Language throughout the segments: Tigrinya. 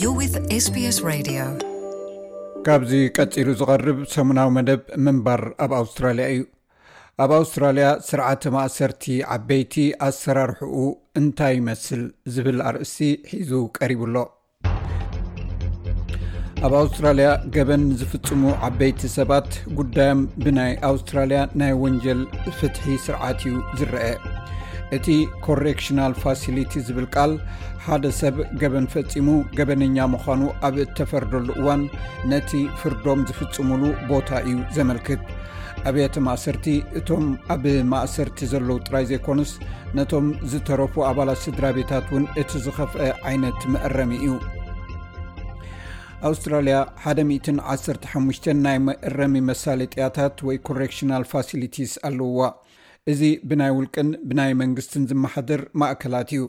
You're with SBS Radio. ካብዚ ቀፂሉ ዝቐርብ ሰሙናዊ መደብ ምንባር ኣብ ኣውስትራልያ እዩ ኣብ ኣውስትራልያ ስርዓተ ማእሰርቲ ዓበይቲ ኣሰራርሕኡ እንታይ ይመስል ዝብል ኣርእስቲ ሒዙ ቀሪቡ ኣሎ ኣብ ኣውስትራልያ ገበን ዝፍፅሙ ዓበይቲ ሰባት ጉዳዮም ብናይ ኣውስትራልያ ናይ ወንጀል ፍትሒ ስርዓት እዩ ዝረአ እቲ ኮሬክሽናል ፋሲሊቲ ዝብል ቃል ሓደ ሰብ ገበን ፈፂሙ ገበነኛ ምዃኑ ኣብ እተፈርደሉ እዋን ነቲ ፍርዶም ዝፍፅሙሉ ቦታ እዩ ዘመልክት ኣብያተ ማእሰርቲ እቶም ኣብ ማእሰርቲ ዘለዉ ጥራይ ዘይኮኑስ ነቶም ዝተረፉ ኣባላት ስድራ ቤታት እውን እቲ ዝኸፍአ ዓይነት መእረሚ እዩ ኣውስትራልያ 115 ናይ መእረሚ መሳለጥያታት ወይ ኮረክሽናል ፋሲሊቲስ ኣለዉዋ እዚ ብናይ ውልቅን ብናይ መንግስትን ዝመሓደር ማእከላት እዩ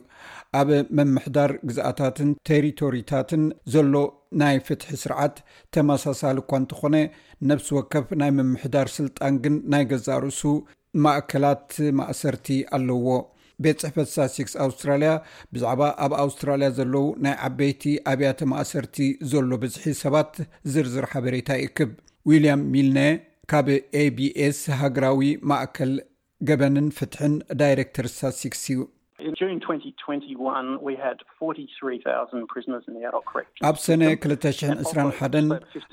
ኣብ መምሕዳር ግዝኣታትን ቴሪቶሪታትን ዘሎ ናይ ፍትሒ ስርዓት ተመሳሳሊ እኳ እንተኾነ ነብሲ ወከፍ ናይ ምምሕዳር ስልጣን ግን ናይ ገዛእ ርእሱ ማእከላት ማእሰርቲ ኣለዎ። ቤት ጽሕፈት ሳሲክስ ኣውስትራልያ ብዛዕባ ኣብ ኣውስትራልያ ዘለዉ ናይ ዓበይቲ ኣብያተ ማእሰርቲ ዘሎ ብዝሒ ሰባት ዝርዝር ሓበሬታ ይእክብ። ዊልያም ሚልነ ካብ ኤቢኤስ ሃገራዊ ማእከል ገበንን ፍትሕን ዳይረክተር ሳሲክስ እዩ። ኣብ ሰነ ክልተ ሽሕን ዕስራን ሓደን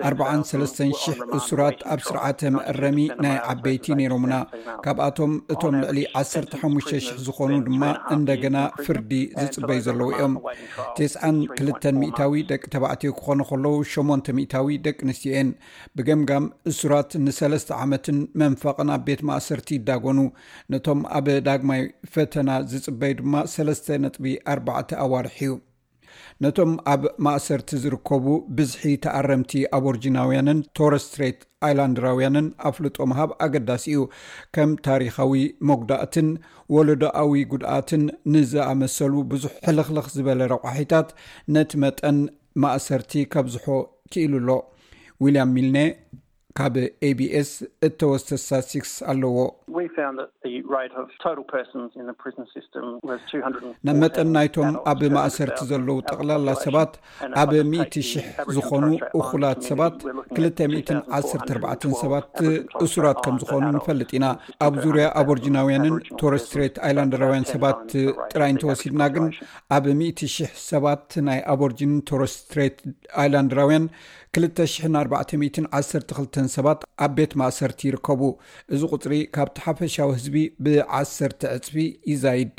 ኣርባዓን ሰለስተን ሽሕ እሱራት ኣብ ስርዓተ መእረሚ ናይ ዓበይቲ ነይሮምና ካብኣቶም እቶም ልዕሊ ዓሰርተ ሓሙሽተ ሽሕ ዝኾኑ ድማ እንደገና ፍርዲ ዝፅበዩ ዘለዉ እዮም ቴስዓን ክልተን ሚእታዊ ደቂ ተባዕትዮ ክኾኑ ከለዉ ሸሞንተ ሚእታዊ ደቂ ኣንስትዮ እየን ብገምጋም እሱራት ንሰለስተ ዓመትን መንፈቕን ኣብ ቤት ማእሰርቲ ይዳጎኑ ነቶም ኣብ ዳግማይ ፈተና ዝጽበዩ ድማ ሰለስተ ነጥቢ ኣርባዕተ ኣዋርሕ እዩ። ነቶም ኣብ ማእሰርቲ ዝርከቡ ብዝሒ ተኣረምቲ ኣቦርጂናውያንን ቶረስትሬት ኣይላንድራውያንን ኣፍልጦ ምሃብ ኣገዳሲ እዩ። ከም ታሪኻዊ መጉዳእትን ወለዶኣዊ ጉድኣትን ንዝኣመሰሉ ብዙሕ ሕልኽልኽ ዝበለ ረቋሒታት ነቲ መጠን ማእሰርቲ ከብዝሖ ክኢሉ ኣሎ። ዊልያም ሚልኔ ካብ ኤቢኤስ እተወስተ ስታትስቲክስ ኣለዎ። ናብ መጠን ናይቶም ኣብ ማእሰርቲ ዘለዉ ጠቕላላ ሰባት ኣብ ሚእቲ ሽሕ ዝኾኑ እኹላት ሰባት ክልተ ሚእትን ዓሰርተ ኣርባዕተን ሰባት እሱራት ከም ዝኾኑ ንፈልጥ ኢና። ኣብ ዙርያ ኣቦርጅናውያንን ቶረስ ስትሬት ኣይላንደራውያን ሰባት ጥራይ እንተወሲድና ግን ኣብ ሚእቲ ሽሕ ሰባት ናይ ኣቦርጅንን ቶረስ ስትሬት ኣይላንደራውያን ክልተ ሽሕን ኣርባዕተ ሚእትን ዓሰርተ ክልተን ሰባት ኣብ ቤት ማእሰርቲ ይርከቡ። እዚ ቁጽሪ ካብቲ ሓፈሻዊ ህዝቢ ብዓሰርተ ዕጽፊ ይዛይድ።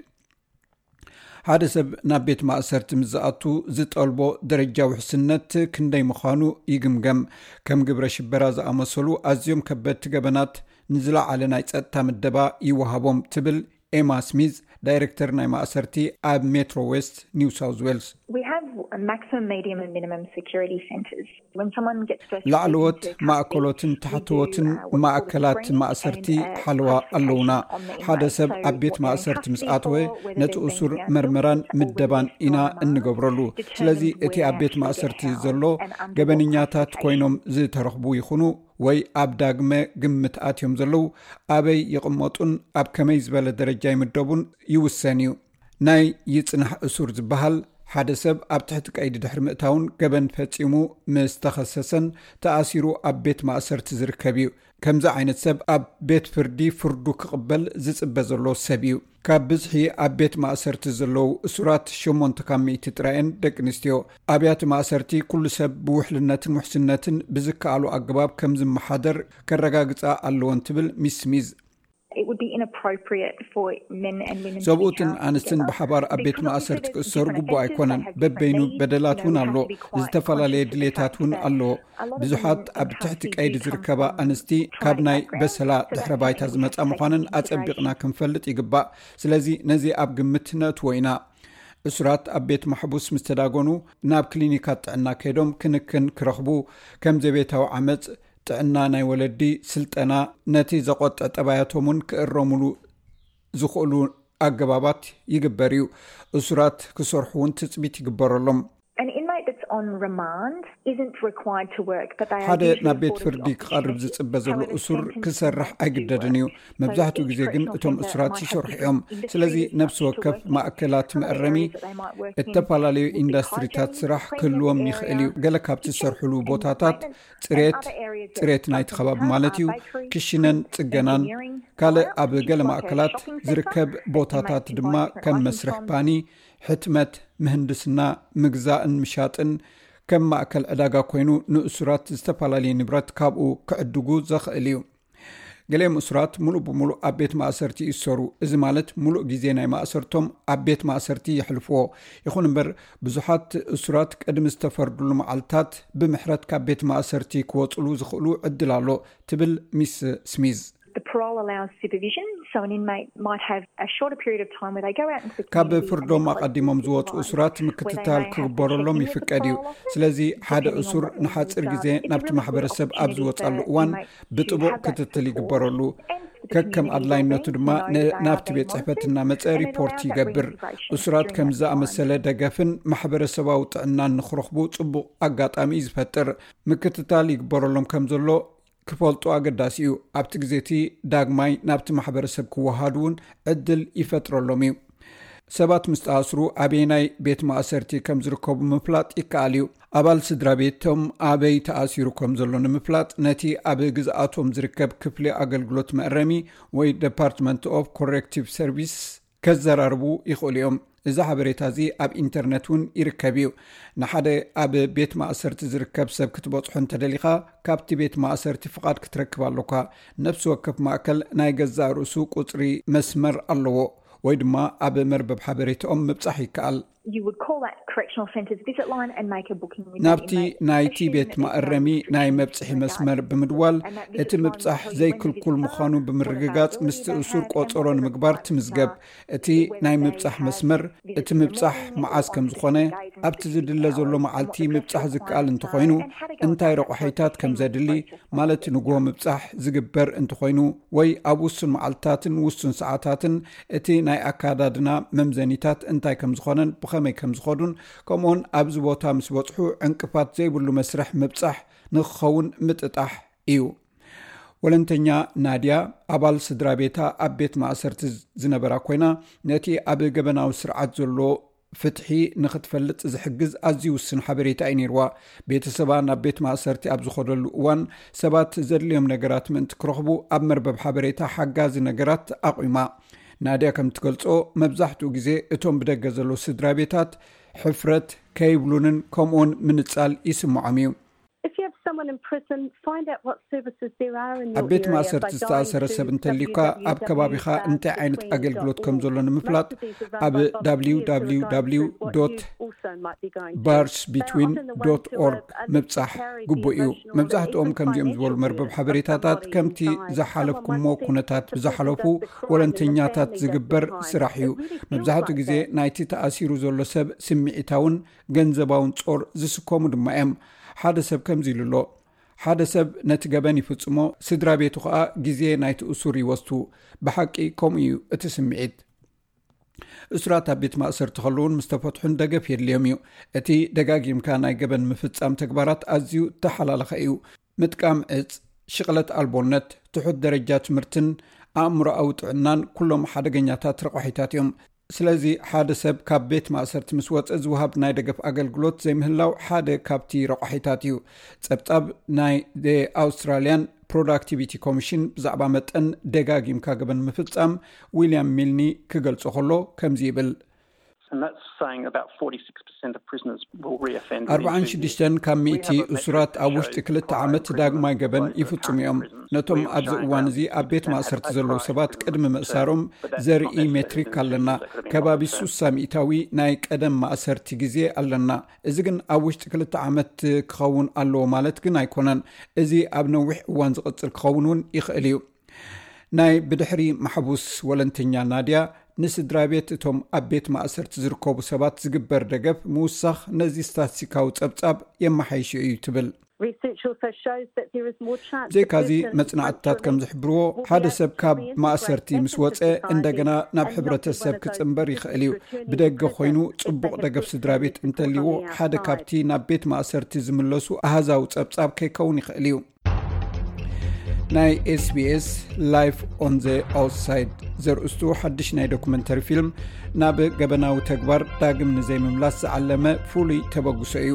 ሓደ ሰብ ናብ ቤት ማእሰርቲ ምስ ዝኣቱ ዝጠልቦ ደረጃ ውሕስነት ክንደይ ምዃኑ ይግምገም። ከም ግብረ ሽበራ ዝኣመሰሉ ኣዝዮም ከበድቲ ገበናት ንዝለዓለ ናይ ጸጥታ ምደባ ይወሃቦም ትብል ኤማ ስሚዝ ዳይረክተር ናይ ማእሰርቲ ኣብ ሜትሮ ዌስት ኒው ሳውዝ ዌልስ። ላዕለዎት ማእከሎትን ታሕተዎትን ማእከላት ማእሰርቲ ሓለዋ ኣለዉና። ሓደ ሰብ ኣብ ቤት ማእሰርቲ ምስ ኣተወ ነቲ እሱር መርመራን ምደባን ኢና እንገብረሉ። ስለዚ እቲ ኣብ ቤት ማእሰርቲ ዘሎ ገበነኛታት ኮይኖም ዝተረኽቡ ይኹኑ ወይ ኣብ ዳግመ ግምት ኣትዮም ዘለዉ ኣበይ ይቕመጡን ኣብ ከመይ ዝበለ ደረጃ ይምደቡን ይውሰን እዩ። ናይ ይጽናሕ እሱር ዝበሃል፣ ሓደ ሰብ ኣብ ትሕቲ ቀይዲ ድሕሪ ምእታዉን ገበን ፈጺሙ ምስ ተኸሰሰን ተኣሲሩ ኣብ ቤት ማእሰርቲ ዝርከብ እዩ። ከምዚ ዓይነት ሰብ ኣብ ቤት ፍርዲ ፍርዱ ክቕበል ዝጽበ ዘሎ ሰብ እዩ። ካብ ብዝሒ ኣብ ቤት ማእሰርቲ ዘለዉ እሱራት ሸሞንተ ካብ ሚእቲ ጥራይ እየን ደቂ ኣንስትዮ። ኣብያተ ማእሰርቲ ኩሉ ሰብ ብውሕልነትን ውሕስነትን ብዝከኣሎ ኣገባብ ከም ዝመሓደር ከረጋግጻ ኣለወን ትብል ሚስ ስሚዝ። ሰብኡትን ኣንስትን ብሓባር ኣብ ቤት ማእሰርቲ ክእሰሩ ግቡእ ኣይኰነን። በበይኑ በደላት እውን ኣሎ፣ ዝተፈላለየ ድሌታት እውን ኣለዎ። ብዙሓት ኣብ ትሕቲ ቀይዲ ዝርከባ ኣንስቲ ካብ ናይ በሰላ ድሕረ ባይታ ዝመፃ ምዃነን ኣፀቢቕና ክንፈልጥ ይግባእ ስለዚ ነዚ ኣብ ግምት ነእትዎ ኢና እሱራት ኣብ ቤት ማሕቡስ ምስ ተዳጎኑ ናብ ክሊኒካት ጥዕና ከይዶም ክንክን ክረኽቡ ከም ዘቤታዊ ዓመፅ ጥዕና ናይ ወለዲ ስልጠና ነቲ ዘቆጠ ጠባያቶም ውን ክእረምሉ ዝኽእሉ ኣገባባት ይግበር እዩ እሱራት ክሰርሑ እውን ትፅቢት ይግበረሎም ሓደ ናብ ቤት ፍርዲ ክቐርብ ዝፅበ ዘሎ እሱር ክሰርሕ ኣይግደድን እዩ። መብዛሕትኡ ግዜ ግን እቶም እሱራት ይሰርሑ እዮም። ስለዚ ነብሲ ወከፍ ማእከላት መእረሚ እተፈላለዩ ኢንዳስትሪታት ስራሕ ክህልዎም ይኽእል እዩ። ገለ ካብቲ ዝሰርሕሉ ቦታታት ፅሬት፣ ፅሬት ናይቲ ከባቢ ማለት እዩ፣ ክሽነን ፅገናን ካልእ ኣብ ገለ ማእከላት ዝርከብ ቦታታት ድማ ከም መስርሕ ባኒ፣ ሕትመት፣ ምህንድስና፣ ምግዛእን ምሻጥን ከም ማእከል ዕዳጋ ኮይኑ ንእሱራት ዝተፈላለየ ንብረት ካብኡ ክዕድጉ ዘኽእል እዩ። ገሊኦም እሱራት ምሉእ ብምሉእ ኣብ ቤት ማእሰርቲ ይእሰሩ፣ እዚ ማለት ምሉእ ግዜ ናይ ማእሰርቶም ኣብ ቤት ማእሰርቲ የሕልፍዎ። ይኹን እምበር ብዙሓት እሱራት ቅድሚ ዝተፈርድሉ መዓልታት ብምሕረት ካብ ቤት ማእሰርቲ ክወጽሉ ዝኽእሉ ዕድል ኣሎ ትብል ሚስ ስሚዝ። ካብ ፍርዶም ኣቐዲሞም ዝወፁ እሱራት ምክትታል ክግበረሎም ይፍቀድ እዩ ስለዚ ሓደ እሱር ንሓፂር ግዜ ናብቲ ማሕበረሰብ ኣብ ዝወፃሉ እዋን ብጥቡቅ ክትትል ይግበረሉ ከከም ኣድላይነቱ ድማ ናብቲ ቤት ፅሕፈት እናመፀ ሪፖርት ይገብር እሱራት ከም ዝኣመሰለ ደገፍን ማሕበረሰባዊ ጥዕናን ንክረኽቡ ፅቡቅ ኣጋጣሚ እዩ ዝፈጥር ምክትታል ይግበረሎም ከም ዘሎ ክፈልጡ ኣገዳሲ እዩ። ኣብቲ ግዜ እቲ ዳግማይ ናብቲ ማሕበረሰብ ክወሃዱ እውን ዕድል ይፈጥረሎም እዩ። ሰባት ምስ ተኣስሩ ኣበየናይ ቤት ማእሰርቲ ከም ዝርከቡ ምፍላጥ ይከኣል እዩ። ኣባል ስድራ ቤቶም ኣበይ ተኣሲሩ ከም ዘሎ ንምፍላጥ ነቲ ኣብ ግዝኣቶም ዝርከብ ክፍሊ ኣገልግሎት መእረሚ ወይ ደፓርትመንት ኦፍ ኮሬክቲቭ ሰርቪስስ ከዘራርቡ ይኽእሉ እዮም። እዚ ሓበሬታ እዚ ኣብ ኢንተርነት እውን ይርከብ እዩ። ንሓደ ኣብ ቤት ማእሰርቲ ዝርከብ ሰብ ክትበጽሖ እንተደሊኻ ካብቲ ቤት ማእሰርቲ ፍቓድ ክትረክብ ኣሎካ። ነፍሲ ወከፍ ማእከል ናይ ገዛእ ርእሱ ቁጽሪ መስመር ኣለዎ ወይ ድማ ኣብ መርበብ ሓበሬታኦም ምብጻሕ ይከኣል። ናብቲ ናይቲ ቤት ማእረሚ ናይ መብፅሒ መስመር ብምድዋል እቲ ምብፃሕ ዘይክልኩል ምዃኑ ብምርግጋፅ ምስቲ እሱር ቆፀሮ ንምግባር ትምዝገብ እቲ ናይ ምብፃሕ መስመር እቲ ምብፃሕ መዓዝ ከም ዝኾነ ኣብቲ ዝድለ ዘሎ መዓልቲ ምብፃሕ ዝከኣል እንተኾይኑ እንታይ ረቑሒታት ከም ዘድሊ ማለት ንጉሆ ምብፃሕ ዝግበር እንተኾይኑ ወይ ኣብ ውሱን መዓልትታትን ውሱን ሰዓታትን እቲ ናይ ኣካዳድና መምዘኒታት እንታይ ከም ዝኾነን ብኸመይ ከም ዝኸዱን ከምኡውን ኣብዚ ቦታ ምስ በፅሑ ዕንቅፋት ዘይብሉ መስርሕ ምብፃሕ ንክኸውን ምጥጣሕ እዩ ወለንተኛ ናድያ ኣባል ስድራ ቤታ ኣብ ቤት ማእሰርቲ ዝነበራ ኮይና ነቲ ኣብ ገበናዊ ስርዓት ዘሎ ፍትሒ ንኽትፈልጥ ዝሕግዝ ኣዝዩ ውስን ሓበሬታ እዩ ነይርዋ። ቤተሰባ ናብ ቤት ማእሰርቲ ኣብ ዝኸደሉ እዋን ሰባት ዘድልዮም ነገራት ምእንቲ ክረኽቡ ኣብ መርበብ ሓበሬታ ሓጋዚ ነገራት ኣቑማ። ናድያ ከም እትገልጾ መብዛሕትኡ ግዜ እቶም ብደገ ዘለዉ ስድራቤታት ሕፍረት ከይብሉንን ከምኡውን ምንጻል ይስምዖም እዩ። ኣብ ቤት ማእሰርቲ ዝተኣሰረ ሰብ እንተልዩካ ኣብ ከባቢኻ እንታይ ዓይነት ኣገልግሎት ከም ዘሎ ንምፍላጥ ኣብ www ባርስ ቢትዊን ኦርግ ምብፃሕ ግቡእ እዩ መብዛሕትኦም ከምዚኦም ዝበሉ መርበብ ሓበሬታታት ከምቲ ዝሓለፍኩሞ ኩነታት ብዝሓለፉ ወለንተኛታት ዝግበር ስራሕ እዩ መብዛሕትኡ ግዜ ናይቲ ተኣሲሩ ዘሎ ሰብ ስምዒታውን ገንዘባውን ጾር ዝስከሙ ድማ እዮም ሓደ ሰብ ከምዚ ኢሉ ኣሎ ሓደ ሰብ ነቲ ገበን ይፍጽሞ ስድራ ቤቱ ከኣ ግዜ ናይቲ እሱር ይወስቱ ብሓቂ ከምኡ እዩ እቲ ስምዒት እሱራት ኣብ ቤት ማእሰርቲ ከለውን ምስ ተፈትሑን ደገፍ የድልዮም እዩ እቲ ደጋጊምካ ናይ ገበን ምፍጻም ተግባራት ኣዝዩ ተሓላለኸ እዩ ምጥቃም እፅ፣ ሽቕለት ኣልቦነት፣ ትሑት ደረጃ ትምህርትን ኣእምሮኣዊ ጥዕናን ኩሎም ሓደገኛታት ረቋሒታት እዮም። ስለዚ ሓደ ሰብ ካብ ቤት ማእሰርቲ ምስ ወፀ ዝወሃብ ናይ ደገፍ ኣገልግሎት ዘይምህላው ሓደ ካብቲ ረቋሒታት እዩ። ፀብፃብ ናይ The Australian Productivity Commission ብዛዕባ መጠን ደጋጊምካ ገበን ምፍፃም ዊልያም ሚልኒ ክገልፆ ከሎ ከምዚ ይብል፣ ኣርብዓን ሽዱሽተን ካብ ሚእቲ እሱራት ኣብ ውሽጢ ክልተ ዓመት ዳግማይ ገበን ይፍፅሙ እዮም። ነቶም ኣብዚ እዋን እዚ ኣብ ቤት ማእሰርቲ ዘለዉ ሰባት ቅድሚ ምእሳሮም ዘርኢ ሜትሪክ ኣለና። ከባቢ ሱሳ ሚእታዊ ናይ ቀደም ማእሰርቲ ግዜ ኣለና። እዚ ግን ኣብ ውሽጢ ክልተ ዓመት ክኸውን ኣለዎ ማለት ግን ኣይኮነን። እዚ ኣብ ነዊሕ እዋን ዝቕፅል ክኸውን እውን ይኽእል እዩ። ናይ ብድሕሪ ማሕቡስ ወለንተኛ ናድያ ንስድራቤት እቶም ኣብ ቤት ማእሰርቲ ዝርከቡ ሰባት ዝግበር ደገፍ ምውሳኽ ነዚ ስታትስቲካዊ ጸብጻብ የመሓይሾ እዩ ትብል። ብዘይካዚ መጽናዕትታት ከም ዝሕብርዎ ሓደ ሰብ ካብ ማእሰርቲ ምስ ወጸ እንደገና ናብ ሕብረተሰብ ክጽምበር ይኽእል እዩ። ብደገ ኮይኑ ጽቡቕ ደገፍ ስድራቤት እንተልይዎ ሓደ ካብቲ ናብ ቤት ማእሰርቲ ዝምለሱ ኣሃዛዊ ጸብጻብ ከይከውን ይኽእል እዩ። ናይ ስbስ ላይፍ ኦን ዘ ኣውትሳይድ ዘርእስቱ ሓድሽ ናይ ዶክመንተሪ ፊልም ናብ ገበናዊ ተግባር ዳግም ንዘይምምላስ ዝዓለመ ፍሉይ ተበግሶ እዩ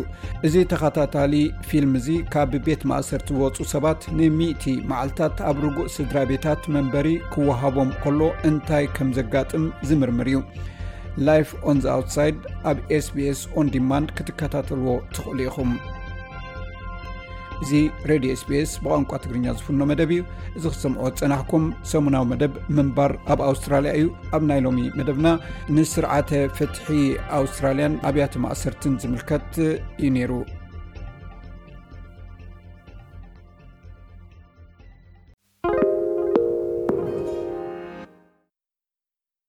እዚ ተኸታታሊ ፊልም እዚ ካብ ቤት ማእሰርቲ ዝወፁ ሰባት ንሚእቲ መዓልትታት ኣብ ርጉእ ስድራ ቤታት መንበሪ ክወሃቦም ከሎ እንታይ ከም ዘጋጥም ዝምርምር እዩ ላይፍ ኦን ዘ ኣውትሳይድ ኣብ ስbስ ኦንዲማንድ ክትከታተልዎ ትኽእሉ ኢኹም እዚ ሬድዮ ስፔስ ብቋንቋ ትግርኛ ዝፍኖ መደብ እዩ እዚ ክሰምዖ ዝፀናሕኩም ሰሙናዊ መደብ ምንባር ኣብ ኣውስትራልያ እዩ ኣብ ናይ ሎሚ መደብና ንስርዓተ ፍትሒ ኣውስትራልያን ኣብያተ ማእሰርትን ዝምልከት እዩ ነይሩ